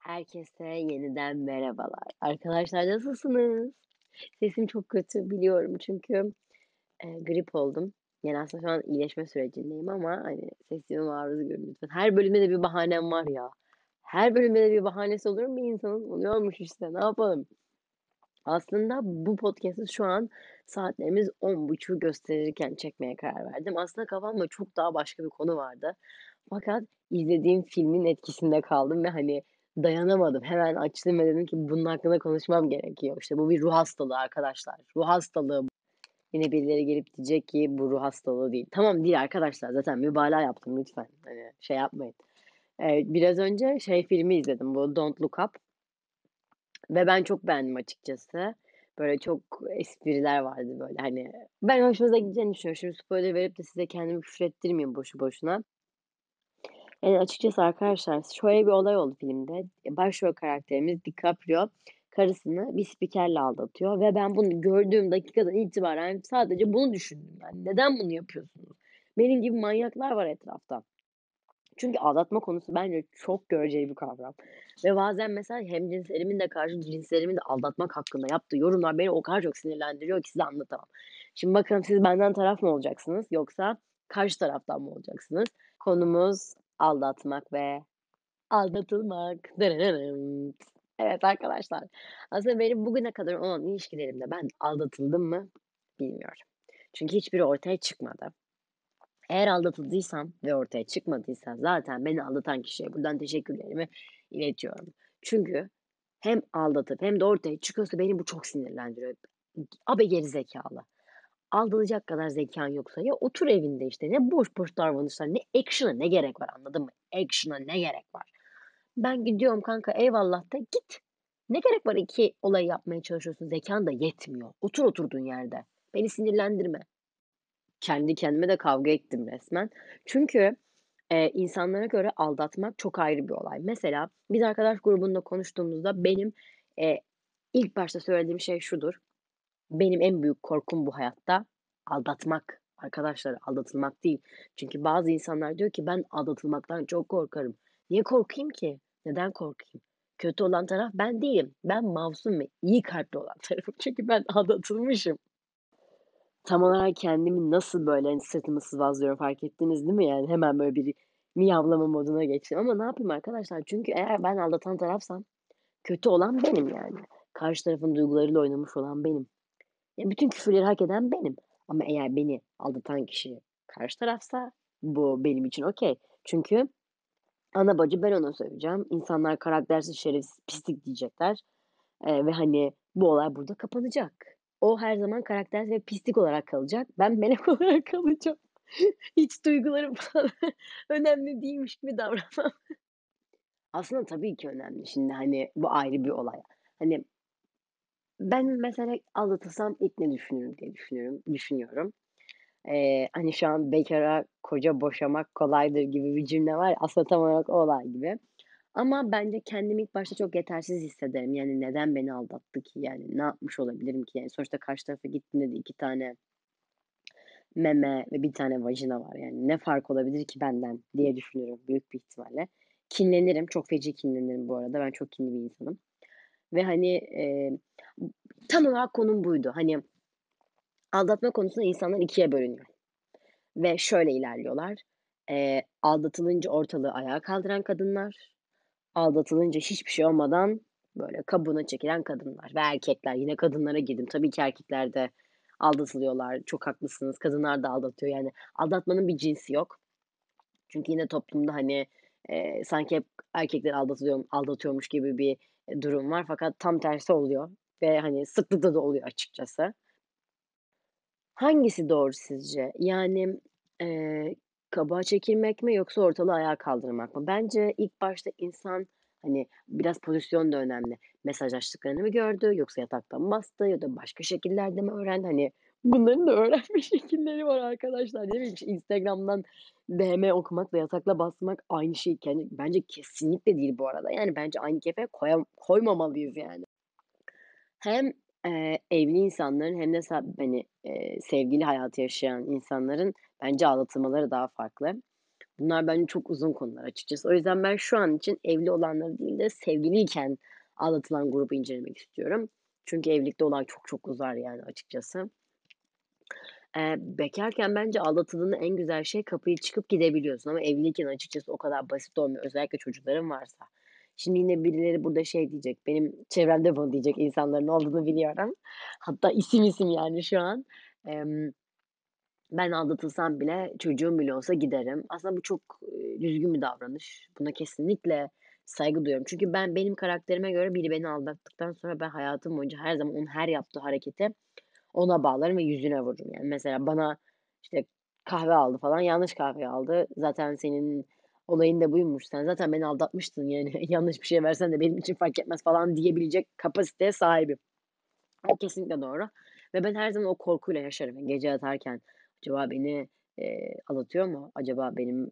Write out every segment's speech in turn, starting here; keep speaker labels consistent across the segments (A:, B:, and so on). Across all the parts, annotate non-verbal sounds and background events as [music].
A: Herkese yeniden merhabalar. Arkadaşlar nasılsınız? Sesim çok kötü biliyorum çünkü, eee, grip oldum. Yani aslında şu an iyileşme sürecindeyim ama, hani, sesime maruz görün lütfen. Her bölümde de bir bahanem var ya. Her bölümde de bir bahanesi olur mu insanın? Oluyormuş işte, ne yapalım? Aslında bu podcast'ı şu an saatlerimiz 10.30'u gösterirken çekmeye karar verdim. Aslında kafamda çok daha başka bir konu vardı. Fakat izlediğim filmin etkisinde kaldım ve, hani, dayanamadım. Hemen açtım ve dedim ki bunun hakkında konuşmam gerekiyor. İşte bu bir ruh hastalığı arkadaşlar. Ruh hastalığı. Yine birileri gelip diyecek ki bu ruh hastalığı değil. Tamam değil arkadaşlar zaten mübalağa yaptım lütfen. Hani, şey yapmayın. Eee, biraz önce şey filmi izledim bu Don't Look Up. Ve ben çok beğendim açıkçası. Böyle çok espriler vardı böyle, hani, ben hoşunuza gideceğini düşünüyorum. Şimdi spoiler verip de size kendimi küfrettirmeyeyim boşu boşuna. Eee, açıkçası arkadaşlar şöyle bir olay oldu filmde. Başrol karakterimiz DiCaprio karısını bir spikerle aldatıyor ve ben bunu gördüğüm dakikadan itibaren sadece bunu düşündüm yani. Neden bunu yapıyorsunuz? Benim gibi manyaklar var etrafta. Çünkü aldatma konusu bence çok göreceli bir kavram ve bazen mesela hemcinslerimin de karşıcinslerimin de aldatmak hakkında yaptığı yorumlar beni o kadar çok sinirlendiriyor ki size anlatamam. Şimdi bakalım siz benden taraf mı olacaksınız yoksa karşı taraftan mı olacaksınız? Konumuz aldatmak ve aldatılmak. Evet arkadaşlar, aslında benim bugüne kadar olan ilişkilerimde ben aldatıldım mı bilmiyorum. Çünkü hiçbiri ortaya çıkmadı. Eğer aldatıldıysam ve ortaya çıkmadıysa zaten beni aldatan kişiye buradan teşekkürlerimi iletiyorum. Çünkü hem aldatıp hem de ortaya çıkıyorsa beni bu çok sinirlendiriyor. Abi gerizekalı. Aldatacak kadar zekân yoksa ya otur evinde işte. Ne boş boş davranışlar, ne action'a ne gerek var anladın mı? Action'a ne gerek var? Ben gidiyorum kanka eyvallah da git. Ne gerek var 2 olayı yapmaya çalışıyorsun? Zekân da yetmiyor. Otur oturduğun yerde. Beni sinirlendirme. Kendi kendime de kavga ettim resmen. Çünkü, eee, insanlara göre aldatmak çok ayrı bir olay. Mesela biz arkadaş grubunda konuştuğumuzda benim, eee, ilk başta söylediğim şey şudur: Benim en büyük korkum bu hayatta aldatmak. Arkadaşlar aldatılmak değil. Çünkü bazı insanlar diyor ki ben aldatılmaktan çok korkarım. Niye korkayım ki? Neden korkayım? Kötü olan taraf ben değilim. Ben masum ve iyi kalpli olan [laughs] tarafım. Çünkü ben aldatılmışım. Tam olarak kendimi nasıl böyle, hani, sırtımı sıvazlıyorum fark ettiniz değil mi? Yani hemen böyle bir miyavlama moduna geçtim ama ne yapayım arkadaşlar? Çünkü eğer ben aldatan tarafsam kötü olan benim yani. Karşı tarafın duygularıyla oynamış olan benim. Ya, bütün küfürleri hak eden benim ama eğer beni aldatan kişi karşı tarafsa bu benim için okay. Çünkü ana bacı ben ona söveceğim. İnsanlar karaktersiz, şerefsiz, pislik diyecekler, eee, ve, hani, bu olay burada kapanacak. O her zaman karaktersiz ve pislik olarak kalacak. Ben melek [laughs] olarak kalacağım. Hiç duygularım falan [laughs] önemli değilmiş gibi davranmam. Aslında tabii ki önemli. Şimdi, hani, bu ayrı bir olay. Hani ben mesela aldatılsam ilk ne düşünürüm diye düşünüyorum düşünüyorum. Eee, hani, şu an bekâra koca boşamak kolaydır gibi bir cümle var aslında tam olarak o olay gibi. Ama bence kendimi ilk başta çok yetersiz hissederim. Yani neden beni aldattı ki? Yani ne yapmış olabilirim ki? Yani sonuçta karşı tarafa gittiğinde de 2 tane meme ve 1 tane vajina var. Yani ne fark olabilir ki benden diye düşünüyorum büyük bir ihtimalle. Kinlenirim, çok feci kinlenirim bu arada. Ben çok kinli bir insanım ve, hani, eee, tam olarak konum buydu. Hani, aldatma konusunda insanlar 2'ye bölünüyor ve şöyle ilerliyorlar. Eee, aldatılınca ortalığı ayağa kaldıran kadınlar, aldatılınca hiçbir şey olmadan böyle kabuğuna çekilen kadınlar ve erkekler. Yine kadınlara girdim. Tabii ki erkekler de aldatılıyorlar. Çok haklısınız. Kadınlar da aldatıyor. Yani aldatmanın bir cinsi yok. Çünkü yine toplumda, hani, eee, sanki hep erkekler aldatılıyor aldatıyormuş gibi bir, durum var fakat tam tersi oluyor ve, hani, sıklıkla da oluyor açıkçası. Hangisi doğru sizce? Yani, eee, kabuğa çekilmek mi yoksa ortalığı ayağa kaldırmak mı? Bence ilk başta insan, hani, biraz pozisyon da önemli. Mesajlaştıklarını mı gördü yoksa yatakta mı bastı ya da başka şekillerde mi öğrendi? Hani, bunların da öğrenme [laughs] şekilleri var arkadaşlar. Ne bileyim, Instagram'dan DM okumakla yatakla basmak aynı şey ki, hani, bence kesinlikle değil bu arada. Yani bence aynı kefeye koyam koymamalıyız yani. Hem, eee, evli insanların hem de hani, eee, sevgili hayatı yaşayan insanların bence aldatılmaları daha farklı. Bunlar bence çok uzun konular açıkçası. O yüzden ben şu an için evli olanları değil de sevgiliyken aldatılan grubu incelemek istiyorum. Çünkü evlilikte olay çok çok uzar yani açıkçası. Eee, bekarken bence aldatıldığında en güzel şey kapıyı çıkıp gidebiliyorsun ama evliyken açıkçası o kadar basit olmuyor. Özellikle çocukların varsa. Şimdi yine birileri burada şey diyecek, benim çevremde bunu diyecek insanların olduğunu biliyorum. Hatta isim isim yani şu an. Emm, ben aldatılsam bile çocuğum bile olsa giderim. Aslında bu çok, düzgün bir davranış. Buna kesinlikle saygı duyuyorum. Çünkü ben benim karakterime göre biri beni aldattıktan sonra ben hayatım boyunca her zaman onun her yaptığı hareketi ona bağlarım ve yüzüne vururum. Yani mesela bana, işte, kahve aldı falan, yanlış kahve aldı. Zaten senin olayın da buymuş. Sen zaten beni aldatmıştın yani [laughs] yanlış bir şey versen de benim için fark etmez falan diyebilecek kapasiteye sahibim. O kesinlikle doğru ve ben her zaman o korkuyla yaşarım. Gece yatarken acaba beni, eee, aldatıyor mu? Acaba benim,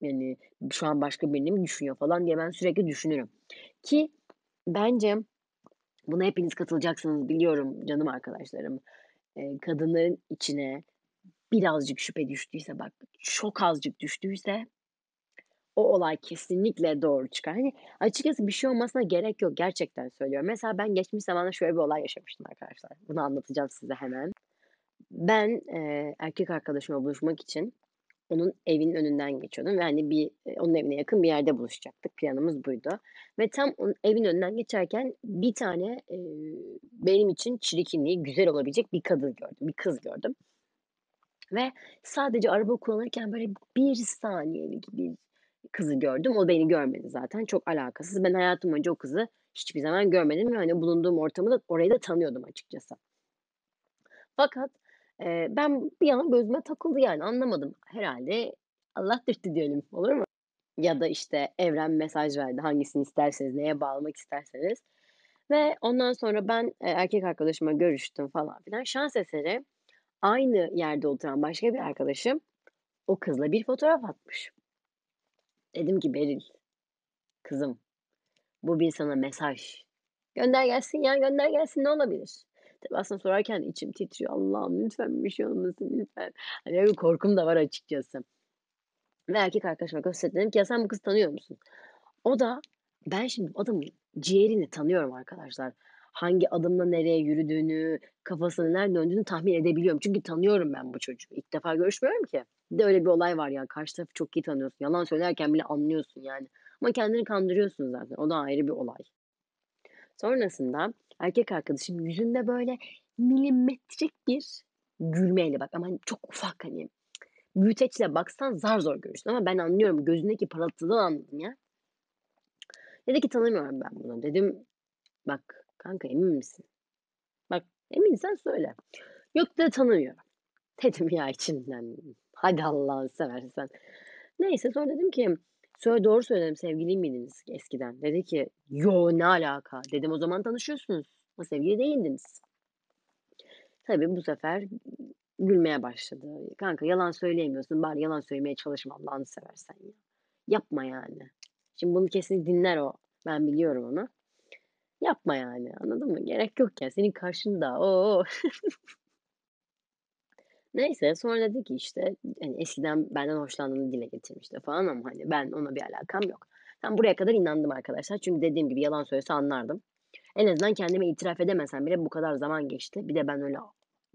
A: yani, şu an başka birini mi düşünüyor falan diye ben sürekli düşünürüm ki bence buna hepiniz katılacaksınız biliyorum canım arkadaşlarım. Eee, kadınların içine birazcık şüphe düştüyse, bak çok azıcık düştüyse o olay kesinlikle doğru çıkar. Hani, açıkçası bir şey olmasına gerek yok. Gerçekten söylüyorum. Mesela ben geçmiş zamanda şöyle bir olay yaşamıştım arkadaşlar. Bunu anlatacağım size hemen. Ben, eee, erkek arkadaşımla buluşmak için onun evinin önünden geçiyordum ve, hani, bir, eee, onun evine yakın bir yerde buluşacaktık. Planımız buydu ve tam onun evin önünden geçerken bir tane, eee, benim için çirkinliği güzel olabilecek bir kadın gördüm, bir kız gördüm ve sadece araba kullanırken böyle 1 saniyelik bir kızı gördüm. O beni görmedi zaten. Çok alakasız. Ben hayatım boyunca o kızı hiçbir zaman görmedim ve, hani, bulunduğum ortamı da orayı da tanıyordum açıkçası. Fakat, eee, ben bir an gözüme takıldı yani anlamadım. Herhâlde Allah dürttü diyelim, olur mu? Ya da, işte, evren mesaj verdi, hangisini isterseniz, neye bağlamak isterseniz ve ondan sonra ben, eee, erkek arkadaşımla görüştüm falan filan. Şans eseri aynı yerde oturan başka bir arkadaşım o kızla bir fotoğraf atmış. Dedim ki Beril, kızım, bu bir sana mesaj. Gönder gelsin ya, gönder gelsin ne olabilir? Tabii aslında sorarken içim titriyor. Allah'ım lütfen bir şey olmasın lütfen. Hani bir korkum da var açıkçası. Ve erkek arkadaşıma gösterdim. Dedim ki ya sen bu kızı tanıyor musun? O da ben şimdi adamın ciğerini tanıyorum arkadaşlar. Hangi adımla nereye yürüdüğünü, kafasının nerede döndüğünü tahmin edebiliyorum. Çünkü tanıyorum ben bu çocuğu. İlk defa görüşmüyorum ki. Bir de öyle bir olay var ya, karşı tarafı çok iyi tanıyorsun. Yalan söylerken bile anlıyorsun yani. Ama kendini kandırıyorsun zaten. O da ayrı bir olay. Sonrasında erkek arkadaşım yüzünde böyle milimetrik bir gülmeyle bak ama hani çok ufak hani büyüteçle baksan zar zor görürsün ama ben anlıyorum. Gözündeki parıltıdan anladım ya. Dedi ki tanımıyorum ben bunu. Dedim bak kanka emin misin? Bak eminsen söyle. Yok dedi tanımıyorum. Dedim ya içimden hadi Allah'ını seversen. Neyse sonra dedim ki söyle doğru söyledim sevgili miydiniz eskiden? Dedi ki yo ne alaka? Dedim o zaman tanışıyorsunuz. Ama sevgili değildiniz. Tabii bu sefer gülmeye başladı. Kanka yalan söyleyemiyorsun. Bari yalan söylemeye çalışma Allah'ını seversen ya. Yapma yani. Şimdi bunu kesin dinler o. Ben biliyorum onu. Yapma yani. Anladın mı? Gerek yok ya. Senin karşında. O! [laughs] Neyse sonra dedi ki işte hani eskiden benden hoşlandığını dile getirmişti falan ama hani ben ona bir alakam yok. Ben buraya kadar inandım arkadaşlar. Çünkü dediğim gibi yalan söylese anlardım. En azından kendime itiraf edemesem bile bu kadar zaman geçti. Bir de ben öyle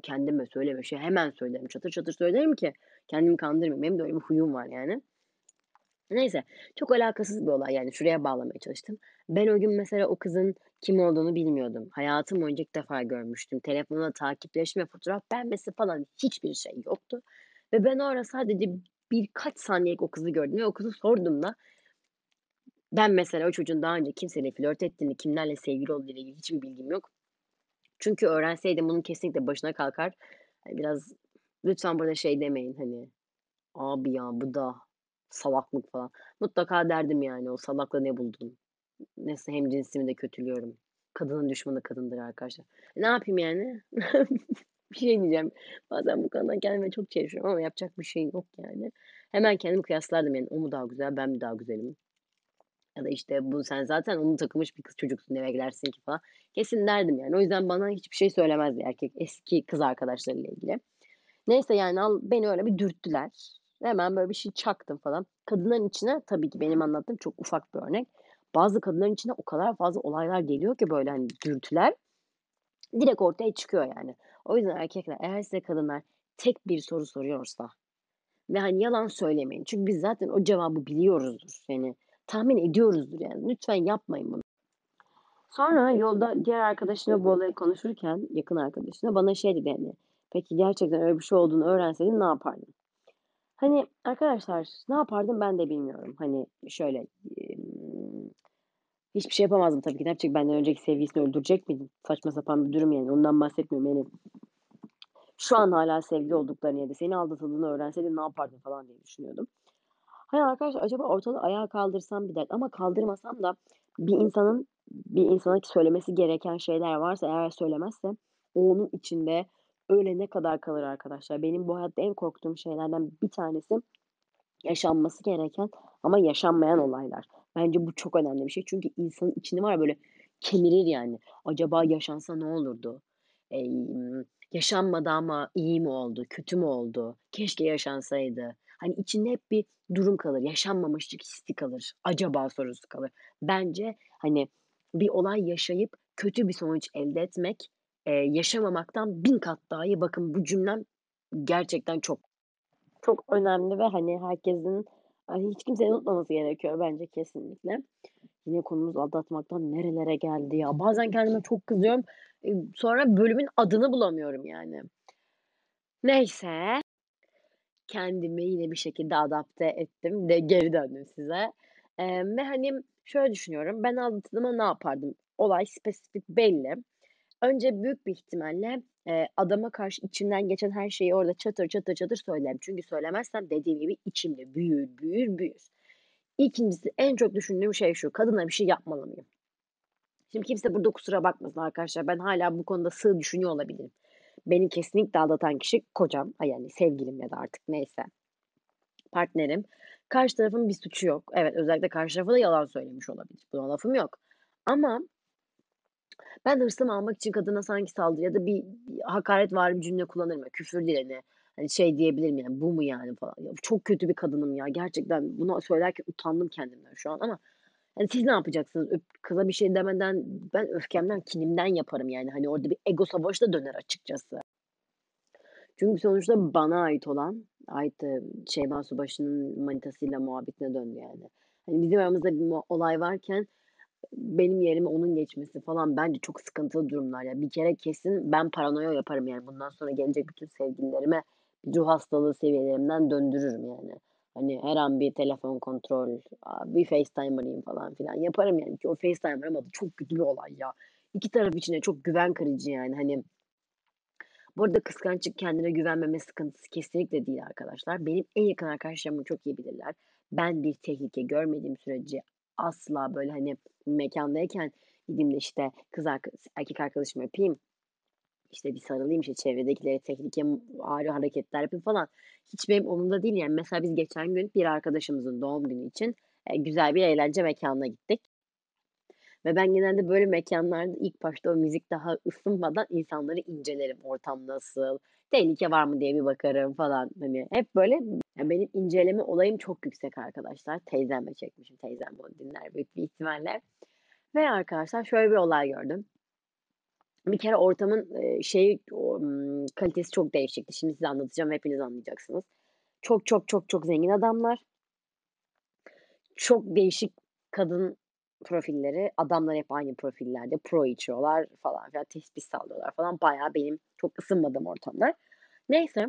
A: kendime söyleme şey hemen söylerim. Çatır çatır söylerim ki kendimi kandırmayayım. Benim de öyle bir huyum var yani. Neyse, çok alakasız bir olay yani şuraya bağlamaya çalıştım. Ben o gün mesela o kızın kim olduğunu bilmiyordum. Hayatım boyunca ilk defa görmüştüm. Telefonla takipleşme, fotoğraf beğenmesi falan hiçbir şey yoktu. Ve ben o ara sadece birkaç saniyelik o kızı gördüm ve o kızı sorduğumda ben mesela o çocuğun daha önce kimseyle flört ettiğini, kimlerle sevgili olduğu ile ilgili hiçbir bilgim yok. Çünkü öğrenseydim bunun kesinlikle başına kalkar. Hani biraz lütfen burada şey demeyin hani abi ya bu da salaklık falan. Mutlaka derdim yani o salakla ne buldun? Neyse hemcinsimi de kötülüyorum. Kadının düşmanı kadındır arkadaşlar. Ne yapayım yani? [laughs] bir şey diyeceğim. Bazen bu konuda kendime çok çelişiyorum ama yapacak bir şey yok yani. Hemen kendimi kıyaslardım yani o mu daha güzel ben mi daha güzelim? Ya da işte bu sen zaten onu takılmış bir kız çocuksun eve gidersin ki falan. Kesin derdim yani. O yüzden bana hiçbir şey söylemezdi erkek eski kız arkadaşlarıyla ilgili. Neyse yani al beni öyle bir dürttüler. Hemen böyle bir şey çaktım falan. Kadınların içine tabii ki benim anlattığım çok ufak bir örnek. Bazı kadınların içine o kadar fazla olaylar geliyor ki böyle, hani, dürtüler direkt ortaya çıkıyor yani. O yüzden erkekler eğer size kadınlar tek bir soru soruyorsa ve, hani, yalan söylemeyin. Çünkü biz zaten o cevabı biliyoruzdur. Yani tahmin ediyoruzdur yani. Lütfen yapmayın bunu. Sonra yolda diğer arkadaşımla bu olayı konuşurken, yakın arkadaşımla bana şey dedi, hani, "Peki gerçekten öyle bir şey olduğunu öğrenseydin ne yapardın?" Hani, arkadaşlar ne yapardım ben de bilmiyorum. Hani, şöyle, hiçbir şey yapamazdım tabii ki. Ne yapacak? Benden önceki sevgilisini öldürecek miydim? Saçma sapan bir durum yani. Ondan bahsetmiyorum. Yani şu an hâlâ sevgili olduklarını ya da seni aldatıldığını öğrenseydin ne yapardın falan diye düşünüyordum. Hani, arkadaşlar acaba ortalığı ayağa kaldırsam bir dert ama kaldırmasam da bir insanın bir insana söylemesi gereken şeyler varsa eğer söylemezse onun içinde ölene kadar kalır arkadaşlar. Benim bu hayatta en korktuğum şeylerden bir tanesi yaşanması gereken ama yaşanmayan olaylar. Bence bu çok önemli bir şey. Çünkü insanın içini var böyle kemirir yani. Acaba yaşansa ne olurdu? Emm, yaşanmadı ama iyi mi oldu, kötü mü oldu, keşke yaşansaydı. Hani içinde hep bir durum kalır, yaşanmamışlık hissi kalır, acaba sorusu kalır. Bence, hani, bir olay yaşayıp kötü bir sonuç elde etmek, eee, yaşamamaktan 1000 kat daha iyi. Bakın bu cümlem gerçekten çok, çok önemli ve, hani, herkesin, hani, hiç kimsenin unutmaması gerekiyor bence kesinlikle. Yine konumuz aldatmaktan nerelere geldi ya? Bazen kendime çok kızıyorum. Sonra bölümün adını bulamıyorum yani. Neyse. Kendimi yine bir şekilde adapte ettim ve geri döndüm size. Emm, ve, hani, şöyle düşünüyorum, ben aldatıldığımda ne yapardım? Olay spesifik belli. Önce büyük bir ihtimalle, eee, adama karşı içimden geçen her şeyi orada çatır çatır çatır söylerim. Çünkü söylemezsem dediğim gibi içimde büyür, büyür, büyür. 2'ncisi en çok düşündüğüm şey şu: Kadına bir şey yapmalı mıyım? Şimdi kimse burada kusura bakmasın arkadaşlar. Ben hâlâ bu konuda sığ düşünüyor olabilirim. Beni kesinlikle aldatan kişi kocam, yani sevgilim ya da artık neyse, partnerim. Karşı tarafın bir suçu yok. Evet, özellikle karşı tarafa da yalan söylemiş olabilir. Buna lafım yok. Ama ben hırsımı almak için kadına sanki saldırı ya da bir bir hakaretvari bir cümle kullanırım ya, küfür değil hani. Hani, şey diyebilirim yani, "Bu mu yani?" falan. Ya, çok kötü bir kadınım ya. Gerçekten bunu söylerken utandım kendimden şu an ama, hani, siz ne yapacaksınız? Öp kıza bir şey demeden ben öfkemden, kinimden yaparım yani. Hani, orada bir ego savaşı da döner açıkçası. Çünkü sonuçta bana ait olan, ait, Şeyma Subaşı'nın manitasıyla muhabbetine döndü yani. Hani, bizim aramızda bir olay varken benim yerime onun geçmesi falan bence çok sıkıntılı durumlar ya. Bir kere kesin ben paranoya yaparım yani. Bundan sonra gelecek bütün sevgililerime bir ruh hastalığı seviyelerimden döndürürüm yani. Hani, her an bir telefon kontrol, bir FaceTime arayayım falan filan yaparım yani ki o FaceTime arama da çok kötü bir olay ya. 2 taraf için de çok güven kırıcı yani, hani. Bu arada kıskançlık kendine güvenmeme sıkıntısı kesinlikle değil arkadaşlar. Benim en yakın arkadaşlarım bunu çok iyi bilirler. Ben bir tehlike görmediğim sürece asla böyle, hani, mekândayken gideyim de, işte, kız erkek arkadaşımı öpeyim, işte, bir sarılayım, işte, çevredekilere tehlike vari hareketler yapayım falan hiç benim umurumda değil yani. Mesela biz geçen gün bir arkadaşımızın doğum günü için, eee, güzel bir eğlence mekânına gittik. Ve ben genelde böyle mekânlarda ilk başta o müzik daha ısınmadan insanları incelerim. Ortam nasıl, tehlike var mı diye bir bakarım falan. Hani, hep böyle ya, benim inceleme olayım çok yüksek arkadaşlar. Teyzemle çekmişim. Teyzem bunu dinler büyük bir ihtimalle. Ve arkadaşlar şöyle bir olay gördüm. Bir kere ortamın, ımm, kalitesi çok değişikti. Şimdi size anlatacağım hepiniz anlayacaksınız. Çok, çok, çok, çok zengin adamlar. Çok değişik kadın profilleri, adamlar hep aynı profillerde, pro içiyorlar falan filan, tespih sallıyorlar falan. Bayağı benim çok ısınmadığım ortamlar. Neyse,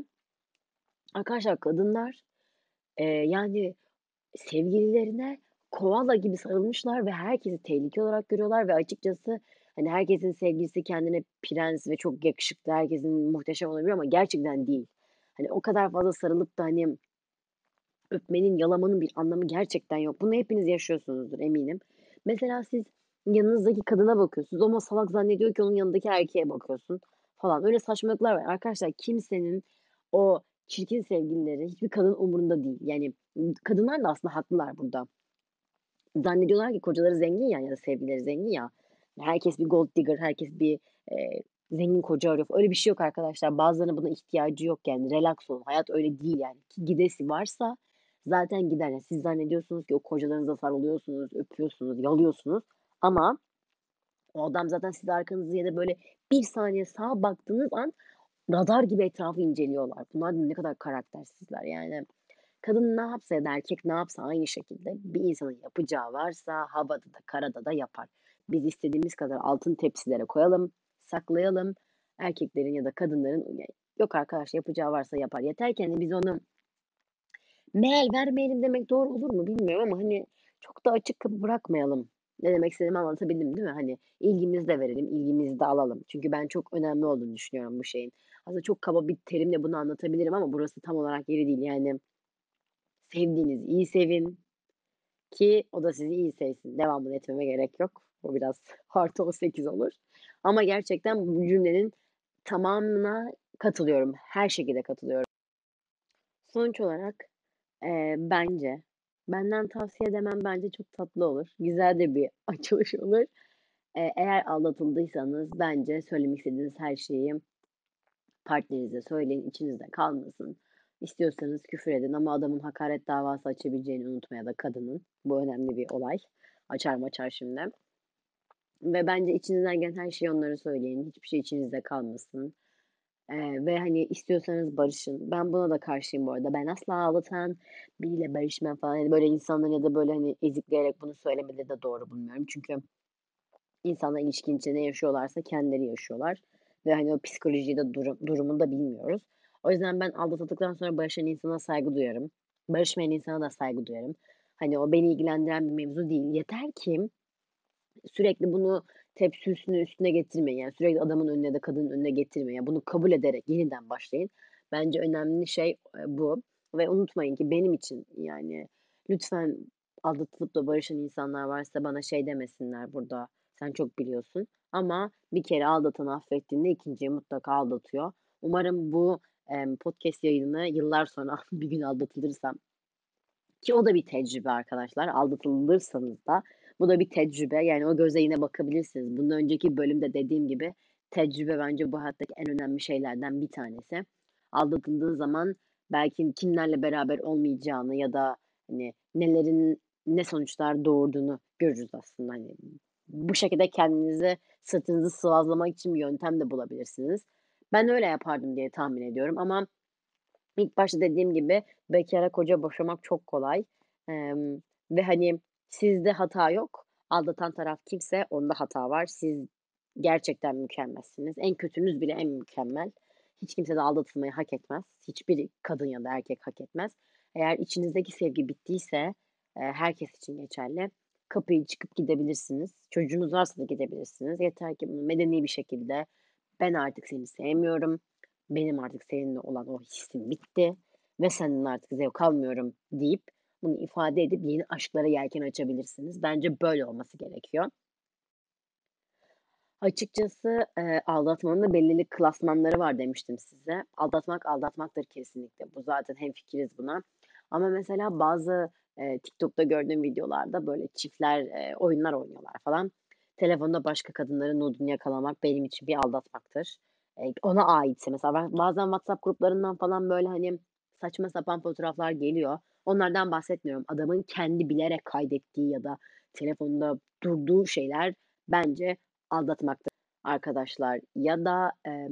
A: arkadaşlar kadınlar, eee, yani sevgililerine koala gibi sarılmışlar ve herkesi tehlike olarak görüyorlar ve açıkçası, hani, herkesin sevgilisi kendine prens ve çok yakışıklı, herkesin muhteşem olabilir ama gerçekten değil. Hani, o kadar fazla sarılıp da, hani, öpmenin, yalamanın bir anlamı gerçekten yok. Bunu hepiniz yaşıyorsunuzdur eminim. Mesela siz yanınızdaki kadına bakıyorsunuz ama salak zannediyor ki onun yanındaki erkeğe bakıyorsun falan. Öyle saçmalıklar var. Arkadaşlar kimsenin o çirkin sevgilileri hiçbir kadının umurunda değil. Yani, kadınlar da aslında haklılar burada. Zannediyorlar ki kocaları zengin ya ya da sevgilileri zengin ya, herkes bir gold digger, herkes bir, eee, zengin koca arıyor. Öyle bir şey yok arkadaşlar. Bazılarının buna ihtiyacı yok yani. Relax olun. Hayat öyle değil yani. Ki gidesi varsa zaten gider. Yani siz zannediyorsunuz ki o kocalarınıza sarılıyorsunuz, öpüyorsunuz, yalıyorsunuz. Ama o adam zaten size arkanızı ya da böyle bir saniye sağa baktığınız an radar gibi etrafı inceliyorlar. Bunlar ne kadar karaktersizler yani. Kadın ne yapsa ya da erkek ne yapsa aynı şekilde bir insanın yapacağı varsa havada da karada da yapar. Biz istediğimiz kadar altın tepsilere koyalım, saklayalım. Erkeklerin ya da kadınların yok arkadaş yapacağı varsa yapar. Yeter ki hani biz onu meal vermeyelim demek doğru olur mu bilmiyorum ama hani çok da açık bırakmayalım. Ne demek istediğimi anlatabildim değil mi? Hani ilgimizi de verelim, ilgimizi de alalım. Çünkü ben çok önemli olduğunu düşünüyorum bu şeyin. Aslında çok kaba bir terimle bunu anlatabilirim ama burası tam olarak yeri değil. Yani sevdiğiniz iyi sevin ki o da sizi iyi sevsin. Devamını etmeme gerek yok. O biraz [laughs] artı 18 olur. Ama gerçekten bu cümlenin tamamına katılıyorum. Her şekilde katılıyorum. Sonuç olarak e, bence benden tavsiye demem bence çok tatlı olur. Güzel de bir [laughs] açılış olur. E, eğer aldatıldıysanız bence söylemek istediğiniz her şeyi partnerinize söyleyin. içinizde kalmasın. İstiyorsanız küfür edin ama adamın hakaret davası açabileceğini unutmaya da kadının. Bu önemli bir olay. Açar mı açar şimdi. Ve bence içinizden gelen her şeyi onlara söyleyin. Hiçbir şey içinizde kalmasın. Ee, ve hani istiyorsanız barışın. Ben buna da karşıyım bu arada. Ben asla ağlatan biriyle barışmam falan. Yani böyle insanların ya da böyle hani ezikleyerek bunu söylemeleri de doğru bulmuyorum. Çünkü insanlar ilişkin içinde yaşıyorlarsa kendileri yaşıyorlar. Ve hani o psikolojiyi de durum, durumunu da bilmiyoruz. O yüzden ben aldatıldıktan sonra barışan insana saygı duyarım. Barışmayan insana da saygı duyarım. Hani o beni ilgilendiren bir mevzu değil. Yeter ki sürekli bunu tepsi üstüne üstüne getirmeyin. Yani sürekli adamın önüne de kadının önüne getirmeyin. Yani bunu kabul ederek yeniden başlayın. Bence önemli şey e, bu. Ve unutmayın ki benim için yani lütfen aldatılıp da barışan insanlar varsa bana şey demesinler burada. Sen çok biliyorsun. Ama bir kere aldatanı affettiğinde ikinciyi mutlaka aldatıyor. Umarım bu podcast yayını yıllar sonra [laughs] bir gün aldatılırsam ki o da bir tecrübe arkadaşlar. Aldatılırsanız da bu da bir tecrübe. Yani o göze yine bakabilirsiniz. Bundan önceki bölümde dediğim gibi tecrübe bence bu hayattaki en önemli şeylerden bir tanesi. Aldatıldığın zaman belki kimlerle beraber olmayacağını ya da hani nelerin ne sonuçlar doğurduğunu görürüz aslında. Hani bu şekilde kendinizi sırtınızı sıvazlamak için bir yöntem de bulabilirsiniz. Ben öyle yapardım diye tahmin ediyorum ama ilk başta dediğim gibi bekara koca boşamak çok kolay. Ee, ve hani sizde hata yok. Aldatan taraf kimse onda hata var. Siz gerçekten mükemmelsiniz. En kötünüz bile en mükemmel. Hiç kimse de aldatılmayı hak etmez. Hiçbir kadın ya da erkek hak etmez. Eğer içinizdeki sevgi bittiyse herkes için geçerli. Kapıyı çıkıp gidebilirsiniz. Çocuğunuz varsa da gidebilirsiniz. Yeter ki bunu medeni bir şekilde ben artık seni sevmiyorum. Benim artık seninle olan o hissim bitti ve senden artık zevk almıyorum deyip bunu ifade edip yeni aşklara yelken açabilirsiniz. Bence böyle olması gerekiyor. Açıkçası e, aldatmanın da belirli klasmanları var demiştim size. Aldatmak aldatmaktır kesinlikle. Bu zaten hem fikiriz buna. Ama mesela bazı e, TikTok'ta gördüğüm videolarda böyle çiftler e, oyunlar oynuyorlar falan. Telefonda başka kadınların nudunu yakalamak benim için bir aldatmaktır. E, ona aitse mesela bazen WhatsApp gruplarından falan böyle hani saçma sapan fotoğraflar geliyor. Onlardan bahsetmiyorum. Adamın kendi bilerek kaydettiği ya da telefonda durduğu şeyler bence aldatmaktır arkadaşlar. Ya da e,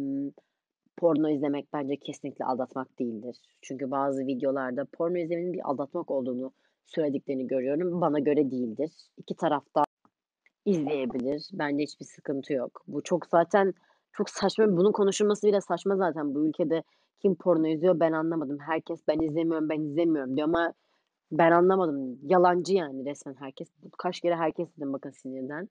A: porno izlemek bence kesinlikle aldatmak değildir. Çünkü bazı videolarda porno izlemenin bir aldatmak olduğunu söylediklerini görüyorum. Bana göre değildir. İki tarafta izleyebilir. Bence hiçbir sıkıntı yok. Bu çok zaten çok saçma. Bunun konuşulması bile saçma zaten. Bu ülkede kim porno izliyor ben anlamadım. Herkes ben izlemiyorum ben izlemiyorum diyor ama ben anlamadım. Yalancı yani resmen herkes. Kaç kere herkes dedim bakın sinirden.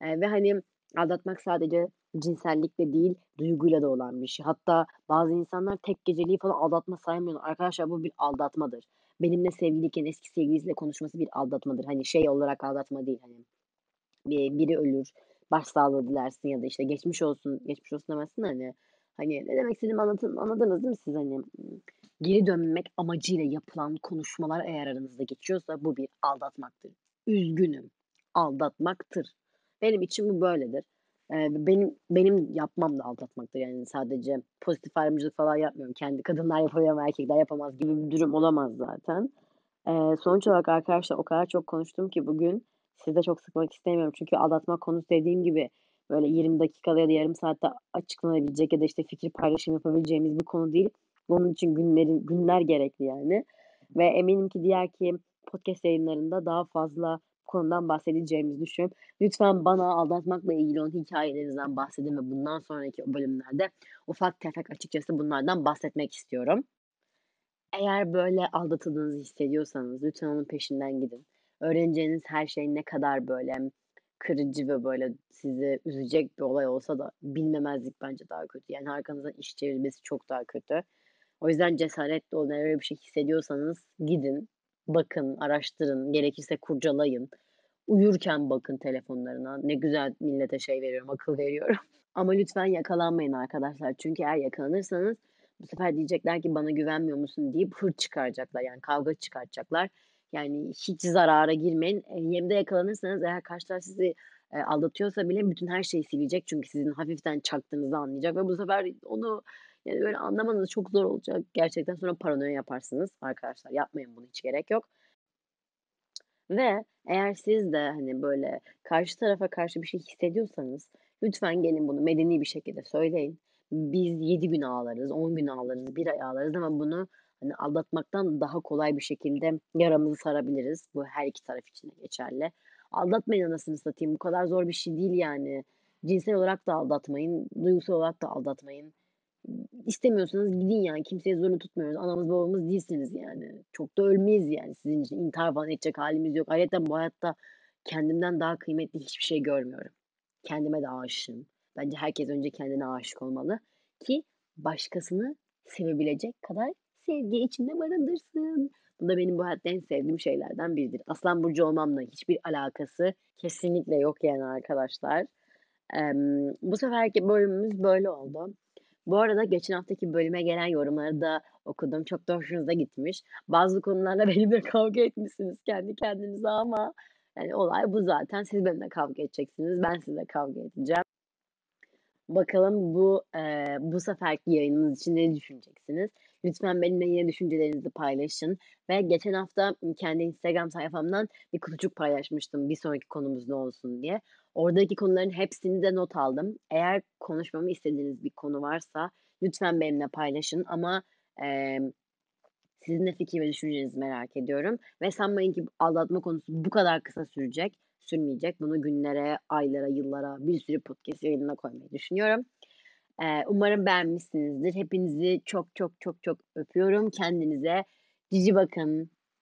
A: Ee, ve hani aldatmak sadece cinsellikle değil duyguyla da olan bir şey. Hatta bazı insanlar tek geceliği falan aldatma saymıyorlar. Arkadaşlar bu bir aldatmadır. Benimle sevgiliyken eski sevgilisiyle konuşması bir aldatmadır. Hani şey olarak aldatma değil. Hani bir, biri ölür, başsağlığı dilersin ya da işte geçmiş olsun, geçmiş olsun demezsin hani. Hani ne demek istediğimi anlatın, anladınız değil mi siz hani? Geri dönmek amacıyla yapılan konuşmalar eğer aranızda geçiyorsa bu bir aldatmaktır. Üzgünüm. Aldatmaktır. Benim için bu böyledir. Benim benim yapmam da aldatmaktır. Yani sadece pozitif ayrımcılık falan yapmıyorum. Kendi kadınlar ama erkekler yapamaz gibi bir durum olamaz zaten. Sonuç olarak arkadaşlar o kadar çok konuştum ki bugün sizi de çok sıkmak istemiyorum. Çünkü aldatma konusu dediğim gibi böyle 20 dakikada ya da yarım saatte açıklanabilecek ya da, işte, fikir paylaşımı yapabileceğimiz bir konu değil. Bunun için günlerin günler gerekli yani ve eminim ki diğerki podcast yayınlarında daha fazla konudan bahsedeceğimizi düşünüyorum. Lütfen bana aldatmakla ilgili olan hikâyelerinizden bahsedin ve bundan sonraki bölümlerde ufak tefek açıkçası bunlardan bahsetmek istiyorum. Eğer böyle aldatıldığınızı hissediyorsanız lütfen onun peşinden gidin. Öğreneceğiniz her şey ne kadar böyle kırıcı ve böyle sizi üzecek bir olay olsa da bilmemezlik bence daha kötü. Yani arkanızdan iş çevirmesi çok daha kötü. O yüzden cesaretli olun. Eğer öyle bir şey hissediyorsanız gidin, bakın, araştırın, gerekirse kurcalayın. Uyurken bakın telefonlarına. Ne güzel millete şey veriyorum, akıl veriyorum. [laughs] Ama lütfen yakalanmayın arkadaşlar. Çünkü eğer yakalanırsanız bu sefer diyecekler ki bana güvenmiyor musun deyip hırt çıkaracaklar. Yani kavga çıkartacaklar. Yani hiç zarara girmeyin. Eee, yemde yakalanırsanız eğer karşı taraf sizi, eee, aldatıyorsa bile bütün her şeyi silecek. Çünkü sizin hafiften çaktığınızı anlayacak ve bu sefer onu, yani, böyle anlamanız çok zor olacak. Gerçekten sonra paranoya yaparsınız. Arkadaşlar yapmayın bunu, hiç gerek yok. Ve eğer siz de, hani, böyle karşı tarafa karşı bir şey hissediyorsanız lütfen gelin bunu medeni bir şekilde söyleyin. Biz 7 gün ağlarız, 10 gün ağlarız, 1 ay ağlarız ama bunu, hani, aldatmaktan daha kolay bir şekilde yaramızı sarabiliriz. Bu her iki taraf için geçerli. Aldatmayın anasını satayım. Bu kadar zor bir şey değil yani. Cinsel olarak da aldatmayın, duygusal olarak da aldatmayın. İstemiyorsanız gidin yani. Kimseyi zorla tutmuyoruz. Anamız babamız değilsiniz yani. Çok da ölmeyiz yani sizin için. İntihar falan edecek hâlimiz yok. Ayrıyeten bu hayatta kendimden daha kıymetli hiçbir şey görmüyorum. Kendime de aşığım. Bence herkes önce kendine aşık olmalı ki başkasını sevebilecek kadar sevgi içinde barındırsın. Bu da benim bu hayatta en sevdiğim şeylerden biridir. Aslan burcu olmamla hiçbir alakası kesinlikle yok yani arkadaşlar. Emm, bu seferki bölümümüz böyle oldu. Bu arada geçen haftaki bölüme gelen yorumları da okudum. Çok da hoşunuza gitmiş. Bazı konularla [laughs] benimle kavga etmişsiniz kendi kendinize ama, yani, olay bu zaten. Siz benimle kavga edeceksiniz, ben sizinle kavga edeceğim. Bakalım bu, eee, bu seferki yayınımız için ne düşüneceksiniz? Lütfen benimle yine düşüncelerinizi paylaşın ve geçen hafta, kendi Instagram sayfamdan bir kutucuk paylaşmıştım bir sonraki konumuz ne olsun diye. Oradaki konuların hepsini de not aldım. Eğer konuşmamı istediğiniz bir konu varsa lütfen benimle paylaşın ama, emm, sizin de fikir ve düşüncenizi merak ediyorum ve sanmayın ki aldatma konusu bu kadar kısa sürecek, sürmeyecek. Bunu günlere, aylara, yıllara, bir sürü podcast yayınına koymayı düşünüyorum. Eee, umarım beğenmişsinizdir. Hepinizi çok çok çok çok öpüyorum. Kendinize cici bakın.